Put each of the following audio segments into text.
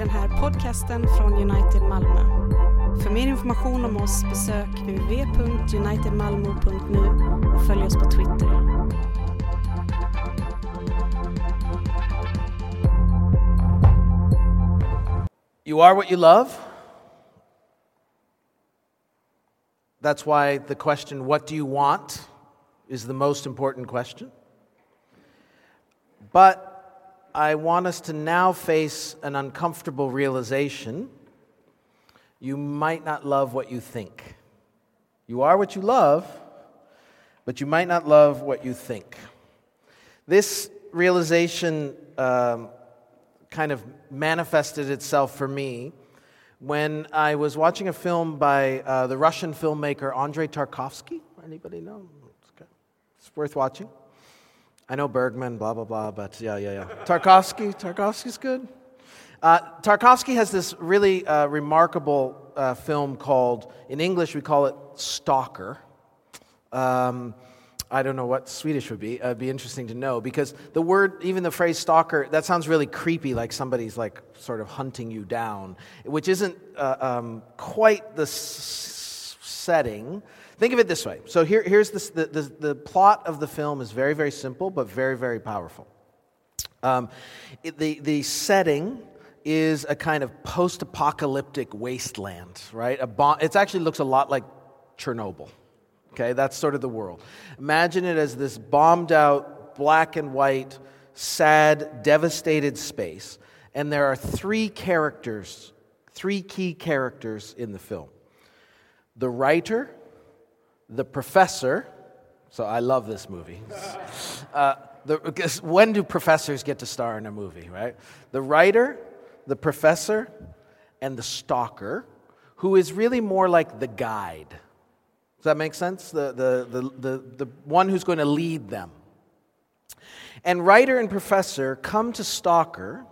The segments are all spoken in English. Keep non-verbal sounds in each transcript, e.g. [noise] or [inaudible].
den här podcasten från United Malmö. För mer information om oss besök www.unitedmalmo.nu och följ oss på Twitter. You are what you love. That's why the question, what do you want, is the most important question. But I want us to now face an uncomfortable realization. You might not love what you think. You are what you love, but you might not love what you think. This realization um, kind of manifested itself for me when I was watching a film by uh, the Russian filmmaker Andrei Tarkovsky. Anybody know? It's, it's worth watching. I know Bergman, blah, blah, blah, but yeah, yeah, yeah. Tarkovsky, Tarkovsky's good. Uh, Tarkovsky has this really uh, remarkable uh, film called, in English, we call it Stalker. Um, I don't know what Swedish would be. It'd be interesting to know because the word, even the phrase stalker, that sounds really creepy, like somebody's like sort of hunting you down, which isn't uh, um, quite the s- setting. Think of it this way. So here, here's this, the, the, the plot of the film is very, very simple, but very, very powerful. Um, it, the, the setting is a kind of post apocalyptic wasteland, right? A bomb, it actually looks a lot like Chernobyl. Okay, that's sort of the world. Imagine it as this bombed out, black and white, sad, devastated space. And there are three characters, three key characters in the film the writer, the professor. So I love this movie. [laughs] Uh, the, when do professors get to star in a movie, right? The writer, the professor, and the stalker, who is really more like the guide. Does that make sense? The, the, the, the, the one who's going to lead them. And writer and professor come to Stalker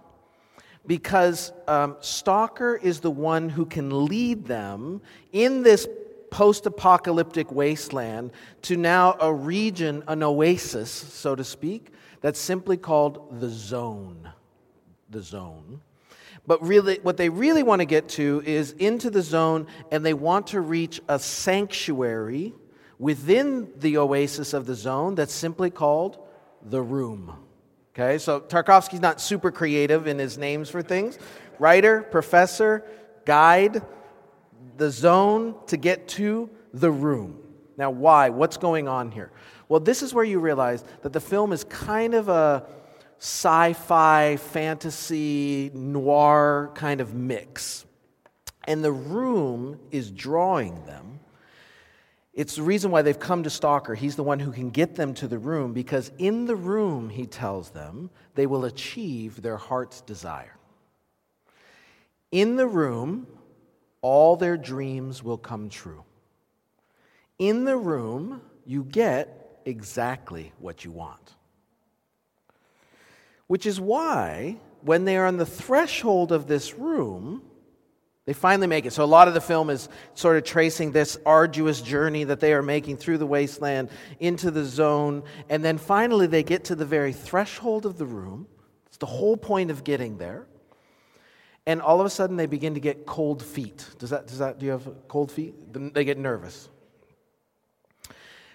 because um, Stalker is the one who can lead them in this post apocalyptic wasteland to now a region, an oasis, so to speak, that's simply called the zone. The zone. But really, what they really want to get to is into the zone, and they want to reach a sanctuary within the oasis of the zone that's simply called the room. Okay, so Tarkovsky's not super creative in his names for things. Writer, professor, guide, the zone to get to the room. Now, why? What's going on here? Well, this is where you realize that the film is kind of a sci fi, fantasy, noir kind of mix. And the room is drawing them. It's the reason why they've come to Stalker. He's the one who can get them to the room because in the room, he tells them, they will achieve their heart's desire. In the room, all their dreams will come true. In the room, you get exactly what you want. Which is why, when they are on the threshold of this room, they finally make it. So, a lot of the film is sort of tracing this arduous journey that they are making through the wasteland into the zone. And then finally, they get to the very threshold of the room. It's the whole point of getting there. And all of a sudden, they begin to get cold feet. Does that, does that, do you have cold feet? They get nervous.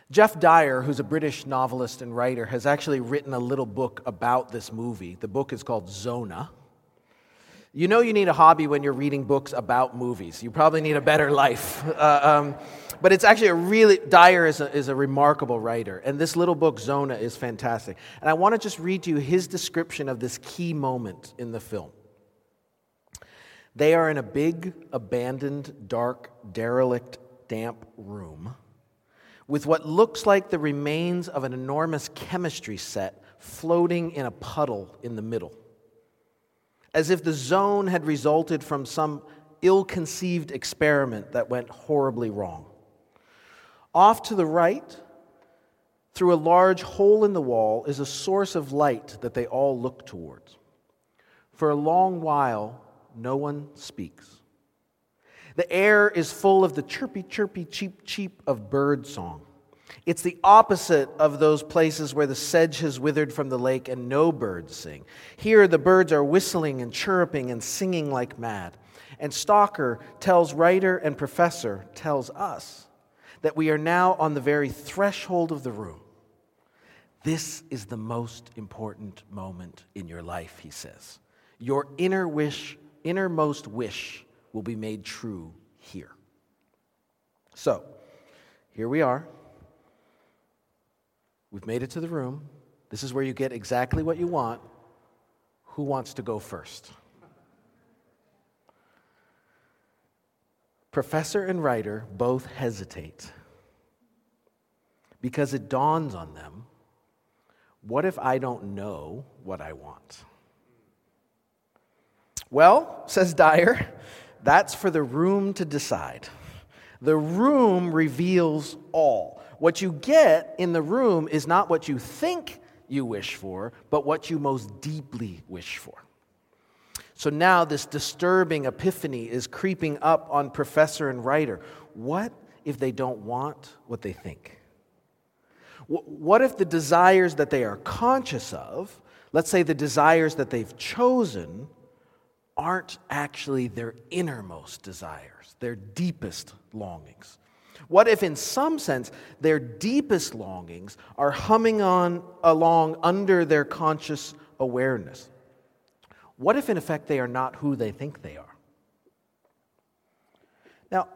Geoff Dyer, who's a British novelist and writer, has actually written a little book about this movie. The book is called Zona. You know you need a hobby when you're reading books about movies. You probably need a better life. Uh, um, but it's actually a really, Dyer is a, is a remarkable writer. And this little book, Zona, is fantastic. And I want to just read to you his description of this key moment in the film. They are in a big, abandoned, dark, derelict, damp room with what looks like the remains of an enormous chemistry set floating in a puddle in the middle. As if the zone had resulted from some ill conceived experiment that went horribly wrong. Off to the right, through a large hole in the wall, is a source of light that they all look towards. For a long while, no one speaks. The air is full of the chirpy, chirpy, cheep, cheep of bird song. It's the opposite of those places where the sedge has withered from the lake and no birds sing. Here, the birds are whistling and chirruping and singing like mad. And Stalker tells writer and professor, tells us, that we are now on the very threshold of the room. This is the most important moment in your life, he says. Your inner wish, innermost wish will be made true here. So, here we are. We've made it to the room. This is where you get exactly what you want. Who wants to go first? Professor and writer both hesitate because it dawns on them what if I don't know what I want? Well, says Dyer, that's for the room to decide. The room reveals all. What you get in the room is not what you think you wish for, but what you most deeply wish for. So now this disturbing epiphany is creeping up on professor and writer. What if they don't want what they think? What if the desires that they are conscious of, let's say the desires that they've chosen, aren't actually their innermost desires, their deepest longings? What if, in some sense, their deepest longings are humming on along under their conscious awareness? What if, in effect, they are not who they think they are? Now,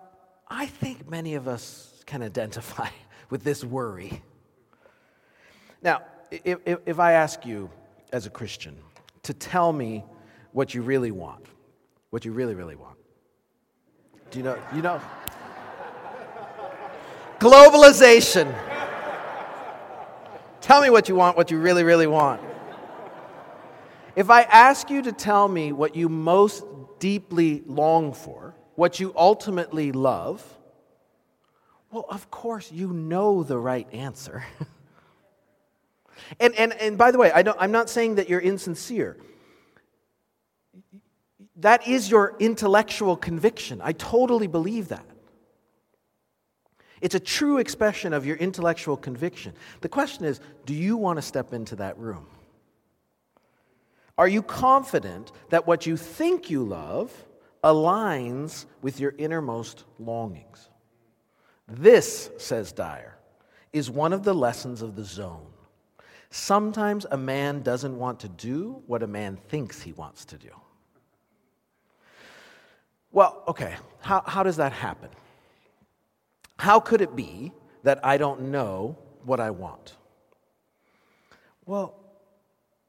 I think many of us can identify [laughs] with this worry. Now, if, if I ask you as a Christian to tell me what you really want, what you really, really want, do you know? You know? Globalization. Tell me what you want, what you really, really want. If I ask you to tell me what you most deeply long for, what you ultimately love, well, of course, you know the right answer. [laughs] And, and, and by the way, I don't, I'm not saying that you're insincere. That is your intellectual conviction. I totally believe that. It's a true expression of your intellectual conviction. The question is do you want to step into that room? Are you confident that what you think you love aligns with your innermost longings? This, says Dyer, is one of the lessons of the zone. Sometimes a man doesn't want to do what a man thinks he wants to do. Well, okay, how, how does that happen? How could it be that I don't know what I want? Well,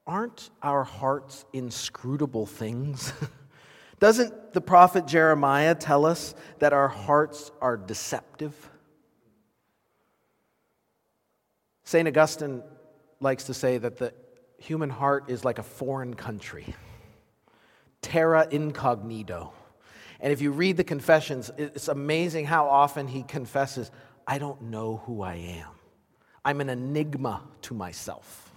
aren't our hearts inscrutable things? [laughs] Doesn't the prophet Jeremiah tell us that our hearts are deceptive? St. Augustine likes to say that the human heart is like a foreign country, terra incognito. And if you read the confessions, it's amazing how often he confesses, I don't know who I am. I'm an enigma to myself.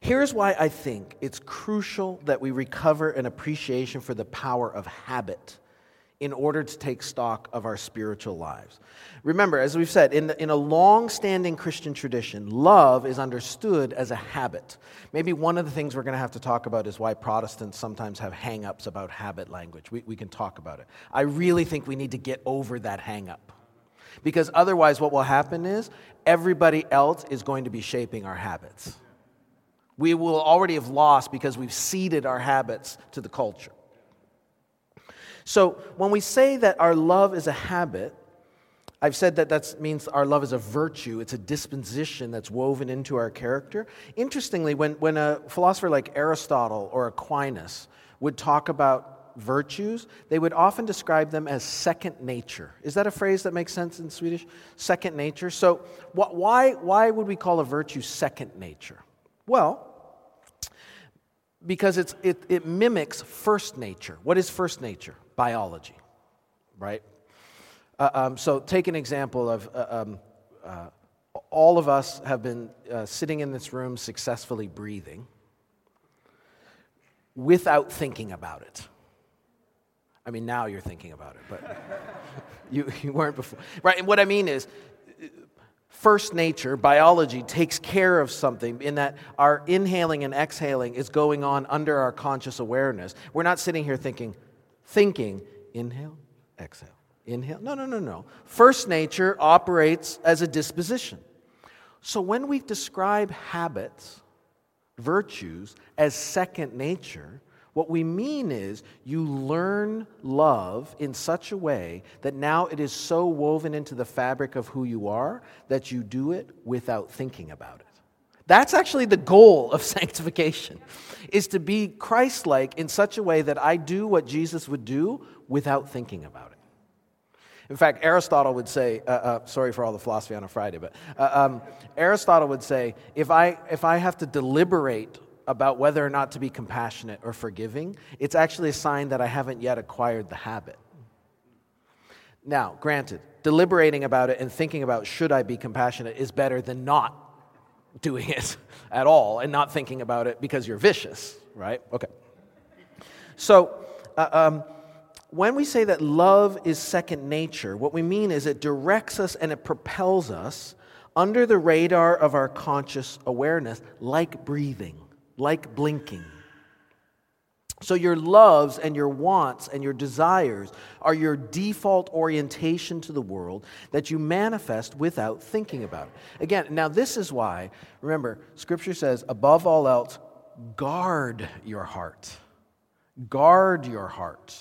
Here's why I think it's crucial that we recover an appreciation for the power of habit in order to take stock of our spiritual lives. Remember, as we've said, in, in a long standing Christian tradition, love is understood as a habit. Maybe one of the things we're going to have to talk about is why Protestants sometimes have hang ups about habit language. We, we can talk about it. I really think we need to get over that hang up. Because otherwise, what will happen is everybody else is going to be shaping our habits. We will already have lost because we've ceded our habits to the culture. So when we say that our love is a habit, I've said that that means our love is a virtue. It's a disposition that's woven into our character. Interestingly, when, when a philosopher like Aristotle or Aquinas would talk about virtues, they would often describe them as second nature. Is that a phrase that makes sense in Swedish? Second nature. So, why, why would we call a virtue second nature? Well, because it's, it, it mimics first nature. What is first nature? Biology, right? Uh, um, so take an example of uh, um, uh, all of us have been uh, sitting in this room successfully breathing without thinking about it. I mean, now you're thinking about it, but [laughs] you, you weren't before. Right? And what I mean is, first nature, biology, takes care of something in that our inhaling and exhaling is going on under our conscious awareness. We're not sitting here thinking, thinking, inhale, exhale, inhale. No, no, no, no. First nature operates as a disposition. So when we describe habits, virtues, as second nature, what we mean is you learn love in such a way that now it is so woven into the fabric of who you are that you do it without thinking about it. That's actually the goal of [laughs] sanctification is to be Christ-like in such a way that I do what Jesus would do without thinking about it. In fact, Aristotle would say, uh, uh, sorry for all the philosophy on a Friday, but uh, um, Aristotle would say, if I, if I have to deliberate about whether or not to be compassionate or forgiving, it's actually a sign that I haven't yet acquired the habit. Now, granted, deliberating about it and thinking about should I be compassionate is better than not doing it at all and not thinking about it because you're vicious, right? Okay. So, uh, um, when we say that love is second nature, what we mean is it directs us and it propels us under the radar of our conscious awareness, like breathing like blinking. So, your loves and your wants and your desires are your default orientation to the world that you manifest without thinking about it. Again, now this is why, remember, Scripture says, above all else, guard your heart. Guard your heart.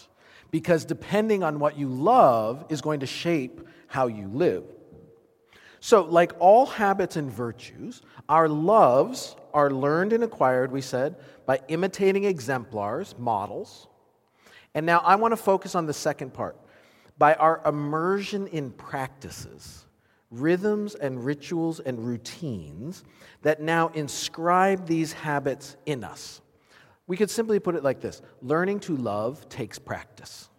Because depending on what you love is going to shape how you live. So, like all habits and virtues, our loves are learned and acquired, we said, by imitating exemplars, models. And now I want to focus on the second part by our immersion in practices, rhythms and rituals and routines that now inscribe these habits in us. We could simply put it like this learning to love takes practice.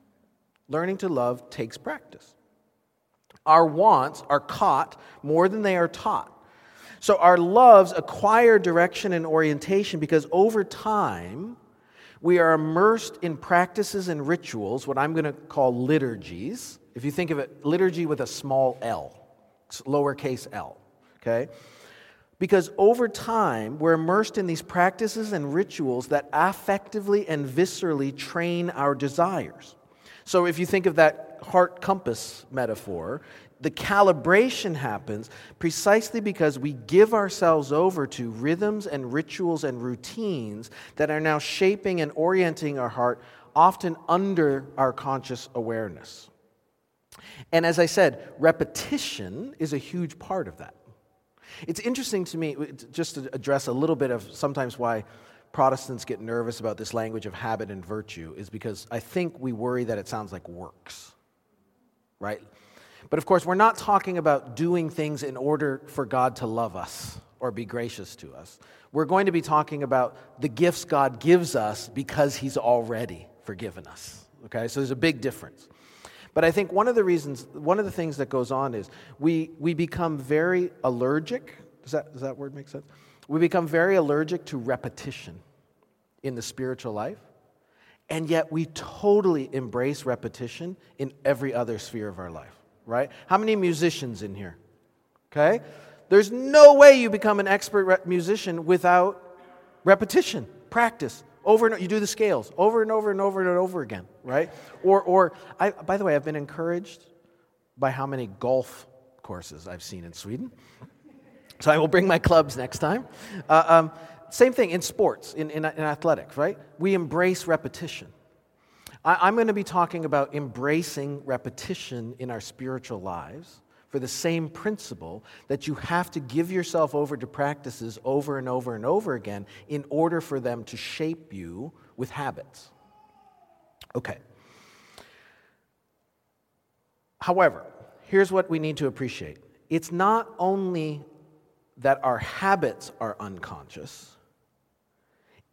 Learning to love takes practice. Our wants are caught more than they are taught. So our loves acquire direction and orientation because over time, we are immersed in practices and rituals, what I'm going to call liturgies. If you think of it, liturgy with a small l, lowercase l, okay? Because over time, we're immersed in these practices and rituals that affectively and viscerally train our desires. So if you think of that heart compass metaphor, the calibration happens precisely because we give ourselves over to rhythms and rituals and routines that are now shaping and orienting our heart, often under our conscious awareness. And as I said, repetition is a huge part of that. It's interesting to me, just to address a little bit of sometimes why Protestants get nervous about this language of habit and virtue, is because I think we worry that it sounds like works right? But of course, we're not talking about doing things in order for God to love us or be gracious to us. We're going to be talking about the gifts God gives us because He's already forgiven us. Okay, so there's a big difference. But I think one of the reasons, one of the things that goes on is we, we become very allergic. Does that, does that word make sense? We become very allergic to repetition in the spiritual life. And yet we totally embrace repetition in every other sphere of our life, right? How many musicians in here? Okay? There's no way you become an expert re- musician without repetition, practice. Over and you do the scales over and over and over and over again, right? Or, or I, by the way, I've been encouraged by how many golf courses I've seen in Sweden. So I will bring my clubs next time. Uh, um, same thing in sports, in, in, in athletics, right? We embrace repetition. I, am going to be talking about embracing repetition in our spiritual lives for the same principle that you have to give yourself over to practices over and over and over again in order for them to shape you with habits. Okay. However, here's what we need to appreciate it's not only that our habits are unconscious,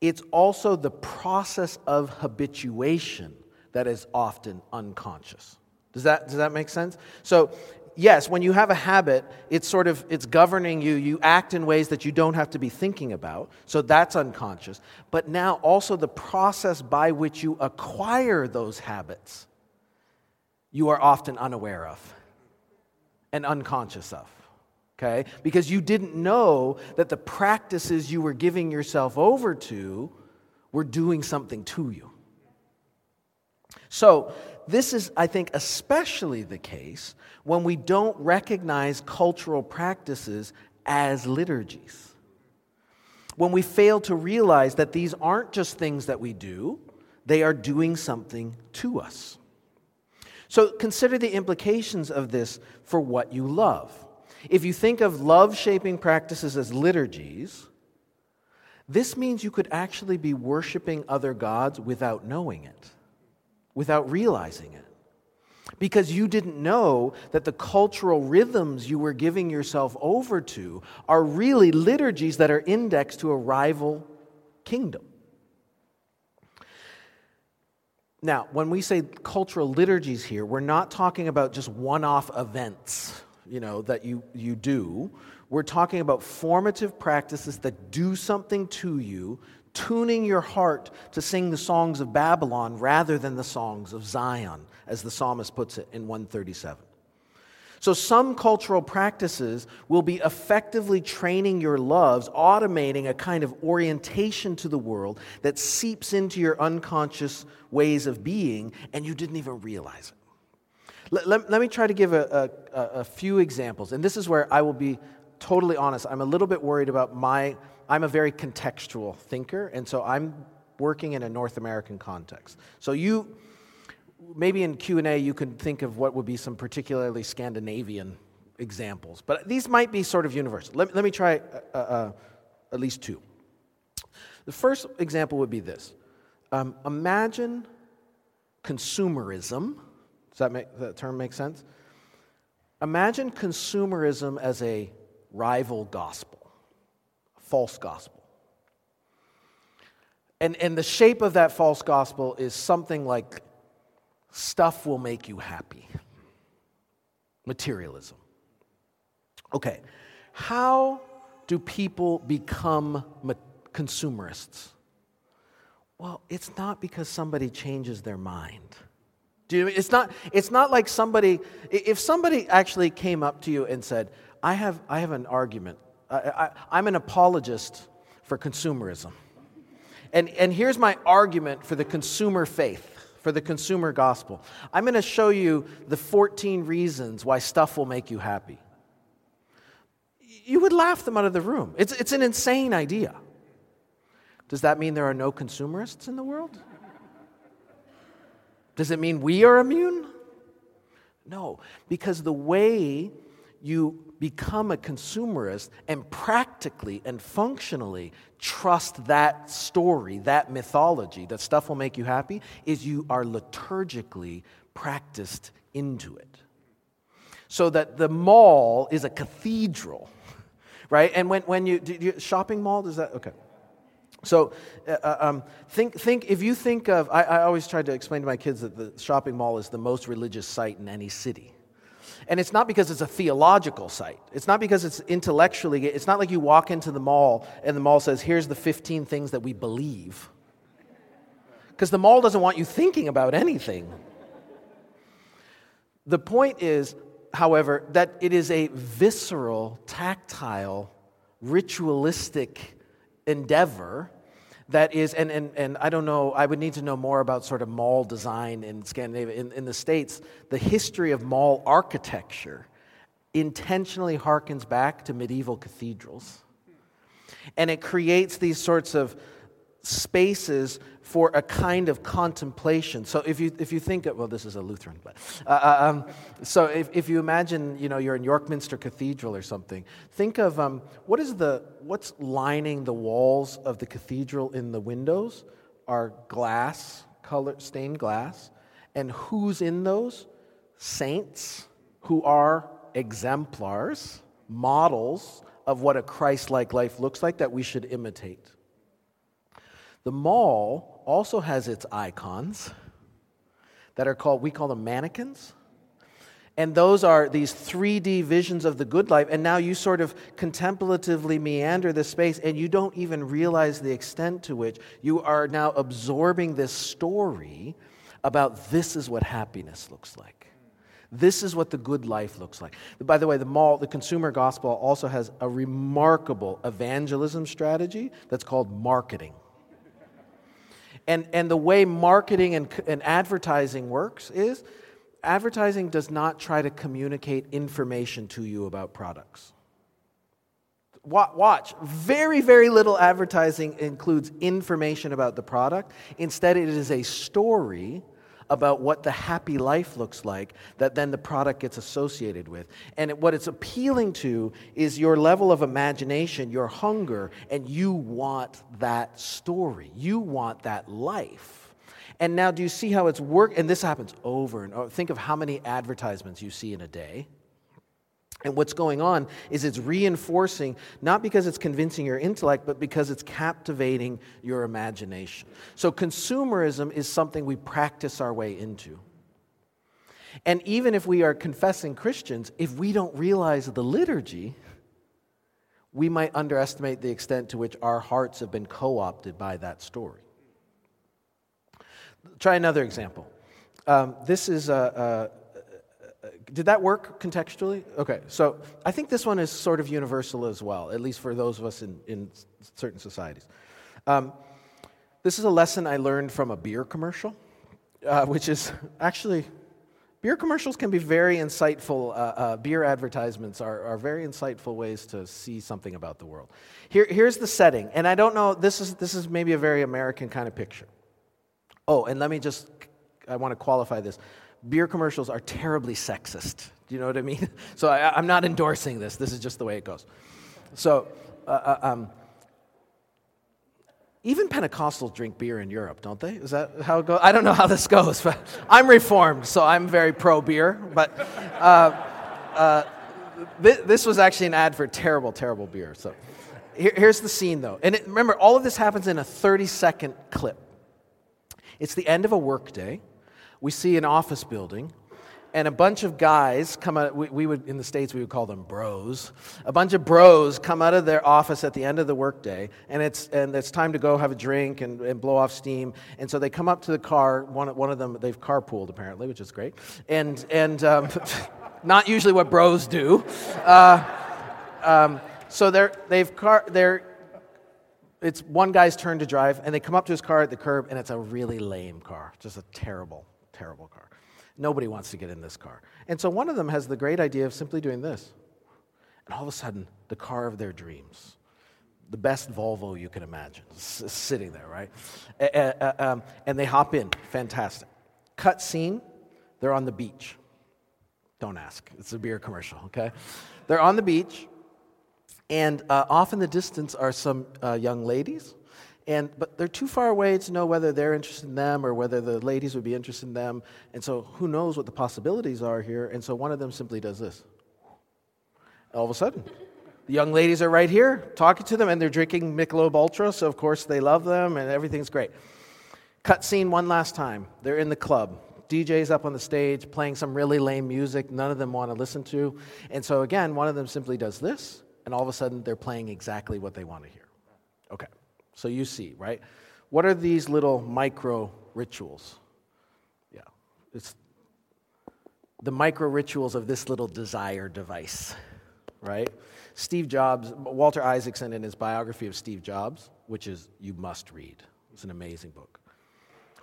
it's also the process of habituation that is often unconscious. Does that, does that make sense? So, yes, when you have a habit, it's sort of it's governing you. You act in ways that you don't have to be thinking about. So that's unconscious. But now also the process by which you acquire those habits, you are often unaware of and unconscious of. Okay? Because you didn't know that the practices you were giving yourself over to were doing something to you. So, this is, I think, especially the case when we don't recognize cultural practices as liturgies. When we fail to realize that these aren't just things that we do, they are doing something to us. So consider the implications of this for what you love. If you think of love shaping practices as liturgies, this means you could actually be worshiping other gods without knowing it, without realizing it. Because you didn't know that the cultural rhythms you were giving yourself over to are really liturgies that are indexed to a rival kingdom. Now, when we say cultural liturgies here, we're not talking about just one off events, you know, that you, you do. We're talking about formative practices that do something to you, tuning your heart to sing the songs of Babylon rather than the songs of Zion, as the psalmist puts it in 137. So, some cultural practices will be effectively training your loves, automating a kind of orientation to the world that seeps into your unconscious ways of being, and you didn't even realize it. Let, let, let me try to give a, a, a few examples, and this is where I will be totally honest. I'm a little bit worried about my, I'm a very contextual thinker, and so I'm working in a North American context. So, you maybe in Q&A you can think of what would be some particularly Scandinavian examples, but these might be sort of universal. Let, let me try uh, uh, at least two. The first example would be this. Um, imagine consumerism. Does that, make, that term make sense? Imagine consumerism as a rival gospel, false gospel. And, and the shape of that false gospel is something like stuff will make you happy. Materialism. Okay, how do people become consumerists? Well, it's not because somebody changes their mind. Do you, it's, not, it's not like somebody, if somebody actually came up to you and said, I have, I have an argument, I, I'm an apologist for consumerism. And, and here's my argument for the consumer faith for the consumer gospel. I'm going to show you the 14 reasons why stuff will make you happy. You would laugh them out of the room. It's, it's an insane idea. Does that mean there are no consumerists in the world? Does it mean we are immune? No, because the way you become a consumerist and practically and functionally trust that story, that mythology, that stuff will make you happy, is you are liturgically practiced into it. So that the mall is a cathedral, [laughs] right? And when, when you, you shopping mall, does that, okay. So uh, uh, um, think, think, if you think of, I, I always try to explain to my kids that the shopping mall is the most religious site in any city and it's not because it's a theological site. It's not because it's intellectually, it's not like you walk into the mall and the mall says, here's the 15 things that we believe. Because the mall doesn't want you thinking about anything. The point is, however, that it is a visceral, tactile, ritualistic endeavor that is, and, and, and I don't know, I would need to know more about sort of mall design in Scandinavia. In, in the States, the history of mall architecture intentionally harkens back to medieval cathedrals. And it creates these sorts of spaces for a kind of contemplation. So if you, if you think of, well, this is a Lutheran, but, uh, uh, um, so if, if you imagine, you know, you're in York Minster Cathedral or something, think of um, what is the, what's lining the walls of the cathedral in the windows are glass, color, stained glass, and who's in those? Saints who are exemplars, models of what a Christ like life looks like that we should imitate. The mall also has its icons that are called, we call them mannequins. And those are these 3D visions of the good life. And now you sort of contemplatively meander this space, and you don't even realize the extent to which you are now absorbing this story about this is what happiness looks like. This is what the good life looks like. By the way, the mall, the consumer gospel also has a remarkable evangelism strategy that's called marketing. And, and the way marketing and, and advertising works is advertising does not try to communicate information to you about products. Watch, very, very little advertising includes information about the product. Instead, it is a story about what the happy life looks like that then the product gets associated with. And what it's appealing to is your level of imagination, your hunger, and you want that story. You want that life. And now, do you see how it's work? And this happens over and over. Think of how many advertisements you see in a day. And what's going on is it's reinforcing, not because it's convincing your intellect, but because it's captivating your imagination. So, consumerism is something we practice our way into. And even if we are confessing Christians, if we don't realize the liturgy, we might underestimate the extent to which our hearts have been co opted by that story. Try another example. Um, this is a, a did that work contextually? Okay, so I think this one is sort of universal as well, at least for those of us in, in certain societies. Um, this is a lesson I learned from a beer commercial, uh, which is actually, beer commercials can be very insightful. Uh, uh, beer advertisements are, are very insightful ways to see something about the world. Here, here's the setting, and I don't know, this is, this is maybe a very American kind of picture. Oh, and let me just, I want to qualify this beer commercials are terribly sexist. Do you know what I mean? [laughs] So I, am not endorsing this. This is just the way it goes. So, uh, uh, um, even Pentecostals drink beer in Europe, don't they? Is that how it goes? I don't know how this goes, [laughs] but I'm reformed, so I'm very pro beer. But uh, uh, th- this was actually an ad for terrible, terrible beer. So here, here's the scene, though. And it, remember, all of this happens in a 30 second clip. It's the end of a workday we see an office building and a bunch of guys come out we, we, would in the states we would call them bros. A bunch of bros come out of their office at the end of the workday and it's and it's time to go have a drink and, and blow off steam. And so they come up to the car one, one of them they've carpooled apparently which is great. And and um, [laughs] not usually what bros do. Uh, um, so they're they've car they're it's one guy's turn to drive and they come up to his car at the curb and it's a really lame car just a terrible terrible car. Nobody wants to get in this car. And so one of them has the great idea of simply doing this. And all of a sudden, the car of their dreams, the best Volvo you can imagine, is sitting there, right? Um, and they hop in. Fantastic. Cut scene, they're on the beach. Don't ask. It's a beer commercial, okay? They're on the beach, and uh, off in the distance are some uh, young ladies and, but they're too far away to know whether they're interested in them or whether the ladies would be interested in them. And so who knows what the possibilities are here. And so one of them simply does this. All of a sudden, the young ladies are right here talking to them and they're drinking Michelob Ultra. So of course they love them and everything's great. Cut scene one last time. They're in the club. DJ's up on the stage playing some really lame music none of them want to listen to. And so again, one of them simply does this and all of a sudden they're playing exactly what they want to hear. Okay. So you see, right? What are these little micro rituals? Yeah, it's the micro rituals of this little desire device, right? Steve Jobs, Walter Isaacson, in his biography of Steve Jobs, which is you must read, it's an amazing book.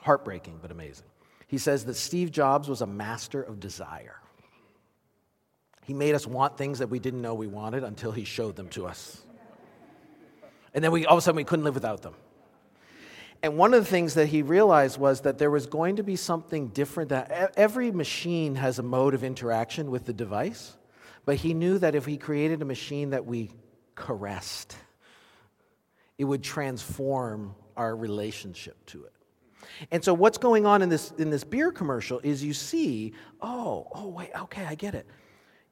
Heartbreaking, but amazing. He says that Steve Jobs was a master of desire. He made us want things that we didn't know we wanted until he showed them to us. And then we, all of a sudden we couldn't live without them. And one of the things that he realized was that there was going to be something different. That every machine has a mode of interaction with the device, but he knew that if he created a machine that we caressed, it would transform our relationship to it. And so, what's going on in this, in this beer commercial is you see, oh, oh, wait, okay, I get it.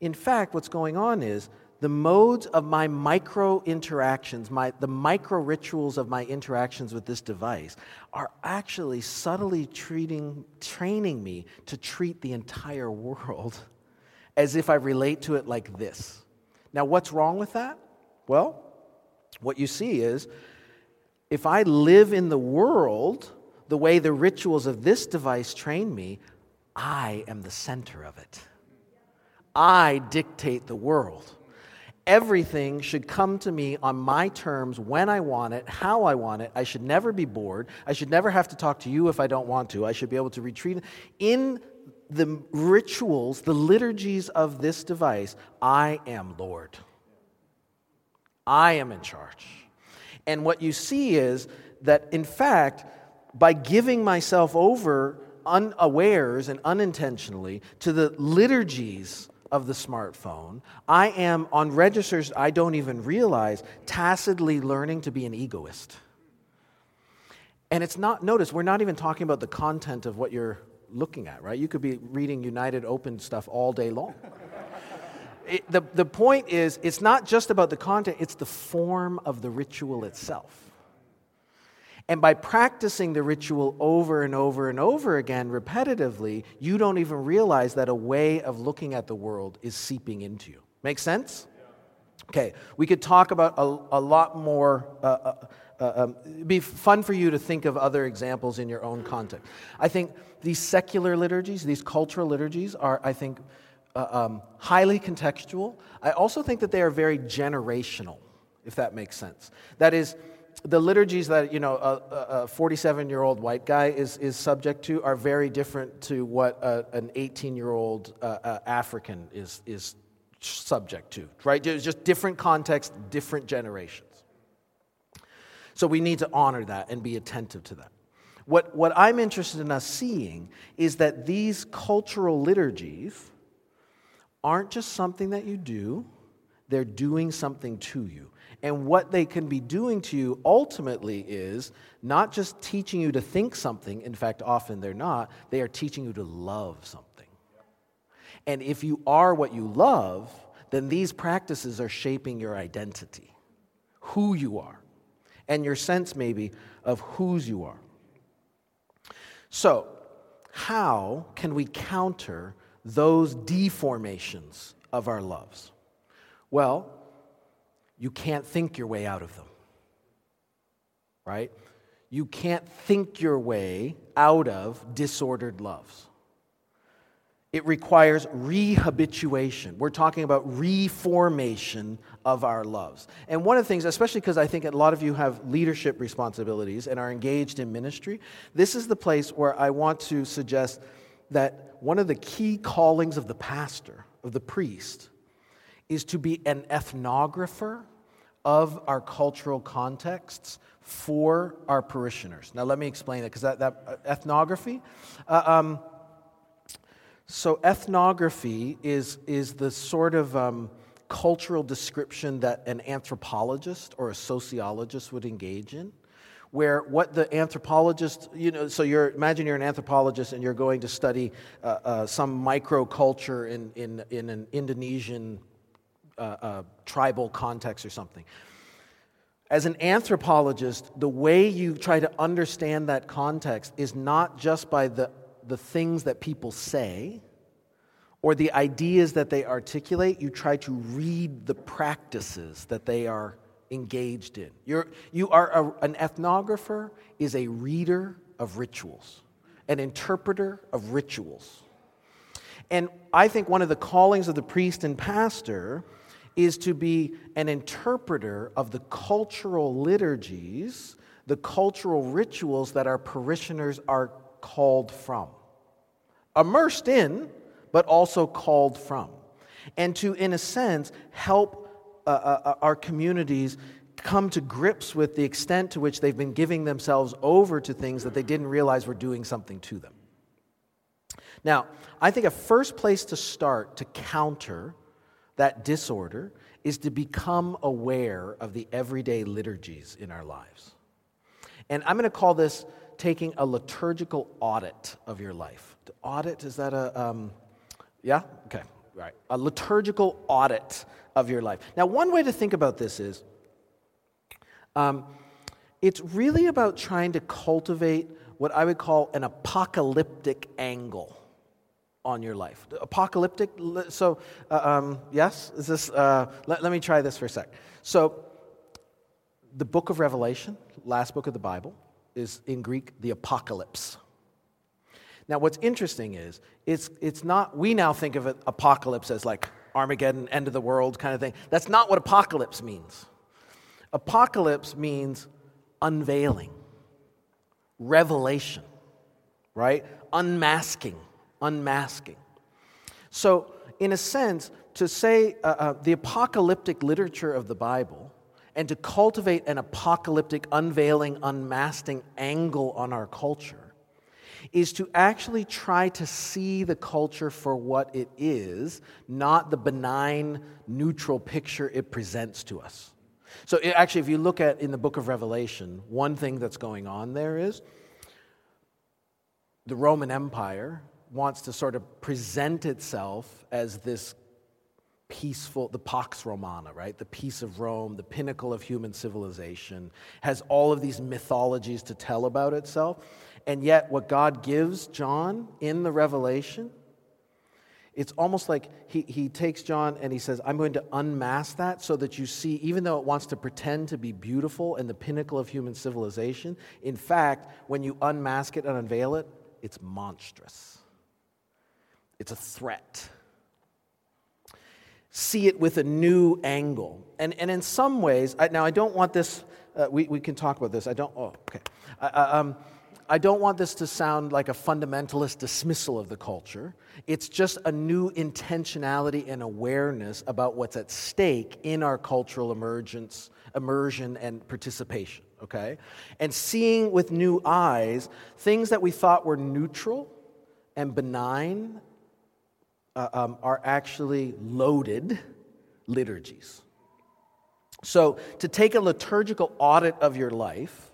In fact, what's going on is the modes of my micro interactions, my, the micro rituals of my interactions with this device, are actually subtly treating, training me to treat the entire [laughs] world as if I relate to it like this. Now, what's wrong with that? Well, what you see is if I live in the world the way the rituals of this device train me, I am the center of it. I dictate the world. Everything should come to me on my terms when I want it, how I want it. I should never be bored. I should never have to talk to you if I don't want to. I should be able to retreat. In the rituals, the liturgies of this device, I am Lord. I am in charge. And what you see is that, in fact, by giving myself over unawares and unintentionally to the liturgies of the smartphone, I am on registers I don't even realize, tacitly learning to be an egoist. And it's not, notice, we're not even talking about the content of what you're looking at, right? You could be reading United Open stuff all day long. [laughs] it, the, the point is, it's not just about the content, it's the form of the ritual itself. And by practicing the ritual over and over and over again repetitively, you don't even realize that a way of looking at the world is seeping into you. Make sense? Okay, we could talk about a, a lot more. Uh, uh, uh, um, it'd be fun for you to think of other examples in your own context. I think these secular liturgies, these cultural liturgies, are, I think, uh, um, highly contextual. I also think that they are very generational, if that makes sense. That is, the liturgies that you know a 47 year old white guy is, is subject to are very different to what a, an 18 year old uh, uh, African is, is subject to, right? It's just different context, different generations. So we need to honor that and be attentive to that. What, what I'm interested in us seeing is that these cultural liturgies aren't just something that you do, they're doing something to you. And what they can be doing to you ultimately is not just teaching you to think something, in fact, often they're not, they are teaching you to love something. And if you are what you love, then these practices are shaping your identity, who you are, and your sense maybe of whose you are. So, how can we counter those deformations of our loves? Well, you can't think your way out of them. Right? You can't think your way out of disordered loves. It requires rehabituation. We're talking about reformation of our loves. And one of the things, especially because I think a lot of you have leadership responsibilities and are engaged in ministry, this is the place where I want to suggest that one of the key callings of the pastor, of the priest, is to be an ethnographer of our cultural contexts for our parishioners. Now, let me explain it because that, that uh, ethnography. Uh, um, so, ethnography is, is the sort of um, cultural description that an anthropologist or a sociologist would engage in where what the anthropologist, you know, so you're, imagine you're an anthropologist and you're going to study uh, uh, some microculture in, in, in an Indonesian uh, uh, tribal context or something. As an anthropologist, the way you try to understand that context is not just by the, the things that people say or the ideas that they articulate, you try to read the practices that they are engaged in. You're, you are a, an ethnographer is a reader of rituals, an interpreter of rituals. And I think one of the callings of the priest and pastor is to be an interpreter of the cultural liturgies, the cultural rituals that our parishioners are called from. Immersed in, but also called from. And to, in a sense, help uh, uh, uh, our communities come to grips with the extent to which they've been giving themselves over to things that they didn't realize were doing something to them. Now, I think a first place to start to counter that disorder is to become aware of the everyday liturgies in our lives. And I'm going to call this taking a liturgical audit of your life. Audit, is that a, um, yeah? Okay, right. A liturgical audit of your life. Now, one way to think about this is um, it's really about trying to cultivate what I would call an apocalyptic angle on your life. Apocalyptic, so, uh, um, yes? Is this, uh, let, let me try this for a sec. So, the book of Revelation, last book of the Bible, is in Greek the Apocalypse. Now, what's interesting is it's, it's not, we now think of it, apocalypse as like Armageddon, end of the world kind of thing. That's not what apocalypse means. Apocalypse means unveiling, revelation, right? Unmasking, unmasking. So, in a sense, to say uh, uh, the apocalyptic literature of the Bible and to cultivate an apocalyptic, unveiling, unmasking angle on our culture is to actually try to see the culture for what it is, not the benign, neutral picture it presents to us. So, it, actually, if you look at in the book of Revelation, one thing that's going on there is the Roman Empire wants to sort of present itself as this peaceful, the Pax Romana, right? The peace of Rome, the pinnacle of human civilization, has all of these mythologies to tell about itself. And yet, what God gives John in the Revelation, it's almost like he, he takes John and he says, I'm going to unmask that so that you see, even though it wants to pretend to be beautiful and the pinnacle of human civilization, in fact, when you unmask it and unveil it, it's monstrous. It's a threat. See it with a new angle. And, and in some ways, I, now I don't want this, uh, we, we can talk about this. I don't, oh, okay. I, um, I don't want this to sound like a fundamentalist dismissal of the culture. It's just a new intentionality and awareness about what's at stake in our cultural emergence, immersion and participation, okay? And seeing with new eyes things that we thought were neutral and benign uh, um, are actually loaded liturgies. So, to take a liturgical audit of your life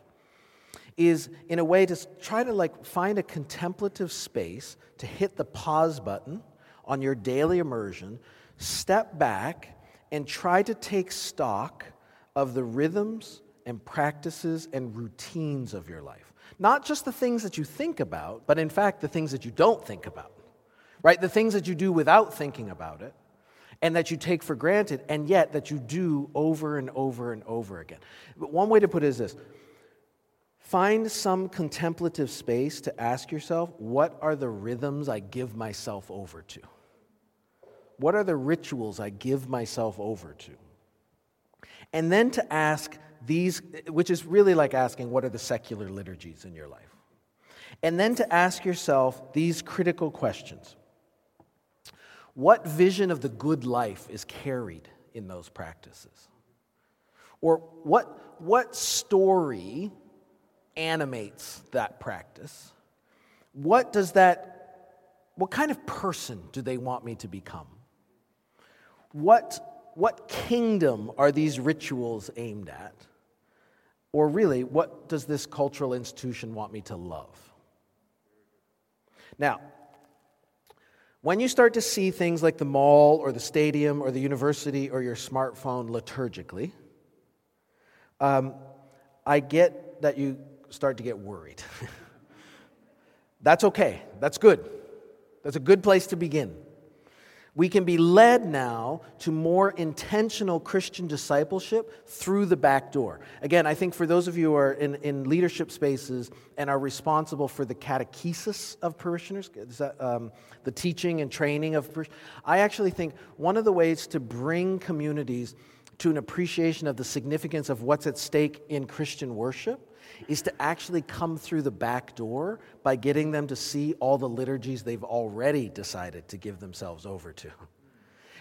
is, in a way, to try to like find a contemplative space to hit the pause button on your daily immersion, step back, and try to take stock of the rhythms and practices and routines of your life. Not just the things that you think about, but in fact, the things that you don't think about right? The things that you do without thinking about it and that you take for granted, and yet that you do over and over and over again. But one way to put it is this find some contemplative space to ask yourself what are the rhythms I give myself over to? What are the rituals I give myself over to? And then to ask these, which is really like asking what are the secular liturgies in your life? And then to ask yourself these critical questions what vision of the good life is carried in those practices? Or what, what story animates that practice? What does that, what kind of person do they want me to become? What, what kingdom are these rituals aimed at? Or really, what does this cultural institution want me to love? Now, when you start to see things like the mall or the stadium or the university or your smartphone liturgically, um, I get that you start to get worried. [laughs] That's okay. That's good. That's a good place to begin we can be led now to more intentional Christian discipleship through the back door. Again, I think for those of you who are in, in leadership spaces and are responsible for the catechesis of parishioners, that, um, the teaching and training of parishioners, I actually think one of the ways to bring communities to an appreciation of the significance of what's at stake in Christian worship is to actually come through the back door by getting them to see all the liturgies they've already decided to give themselves over to.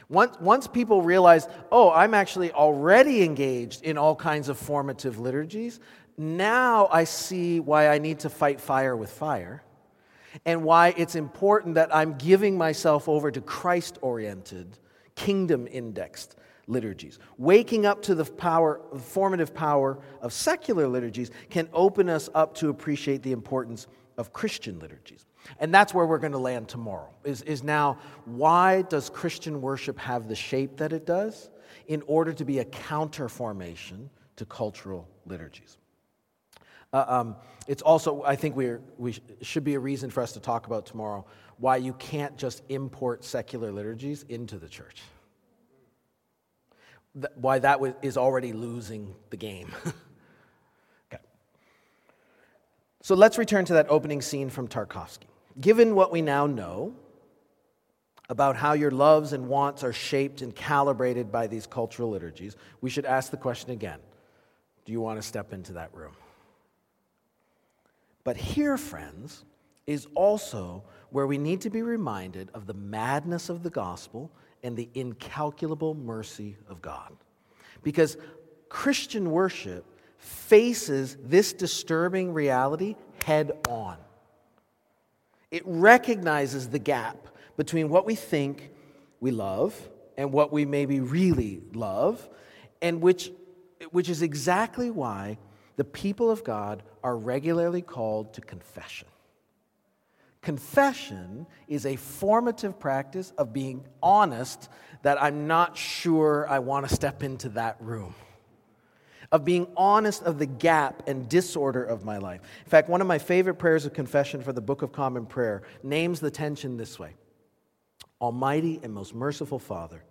Once, once people realize, oh, I'm actually already engaged in all kinds of formative liturgies, now I see why I need to fight fire with fire and why it's important that I'm giving myself over to Christ oriented, kingdom indexed liturgies. Waking up to the power, the formative power of secular liturgies can open us up to appreciate the importance of Christian liturgies. And that's where we're going to land tomorrow. Is, is now, why does Christian worship have the shape that it does? In order to be a counter formation to cultural liturgies. Uh, um, it's also, I think we we should be a reason for us to talk about tomorrow why you can't just import secular liturgies into the church th- why that w- is already losing the game. [laughs] okay. So let's return to that opening scene from Tarkovsky. Given what we now know about how your loves and wants are shaped and calibrated by these cultural liturgies, we should ask the question again Do you want to step into that room? But here, friends, is also where we need to be reminded of the madness of the gospel and the incalculable mercy of God. Because Christian worship faces this disturbing reality head on. It recognizes the gap between what we think we love and what we maybe really love, and which, which is exactly why the people of God are regularly called to confession. Confession is a formative practice of being honest that I'm not sure I want to step into that room. Of being honest of the gap and disorder of my life. In fact, one of my favorite prayers of confession for the Book of Common Prayer names the tension this way Almighty and most merciful Father,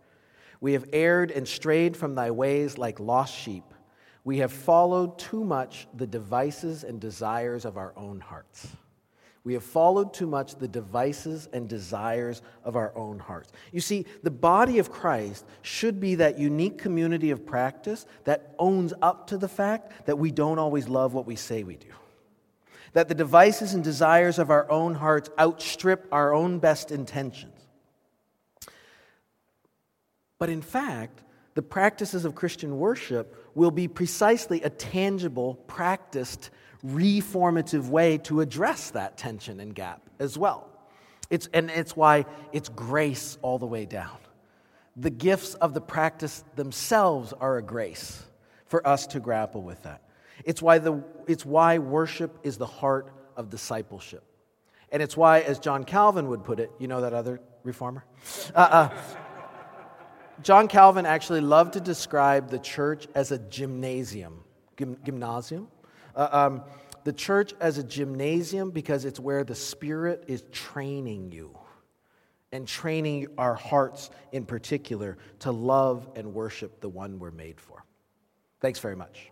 we have erred and strayed from thy ways like lost sheep. We have followed too much the devices and desires of our own hearts. We have followed too much the devices and desires of our own hearts. You see, the body of Christ should be that unique community of practice that owns up to the fact that we don't always love what we say we do. That the devices and desires of our own hearts outstrip our own best intentions. But in fact, the practices of Christian worship will be precisely a tangible, practiced reformative way to address that tension and gap as well. It's, and it's why it's grace all the way down. The gifts of the practice themselves are a grace for us to grapple with that. It's why, the, it's why worship is the heart of discipleship. And it's why, as John Calvin would put it, you know that other reformer? Uh, uh, John Calvin actually loved to describe the church as a gymnasium. Gym, gymnasium? Uh, um, the church as a gymnasium because it's where the Spirit is training you and training our hearts in particular to love and worship the one we're made for. Thanks very much.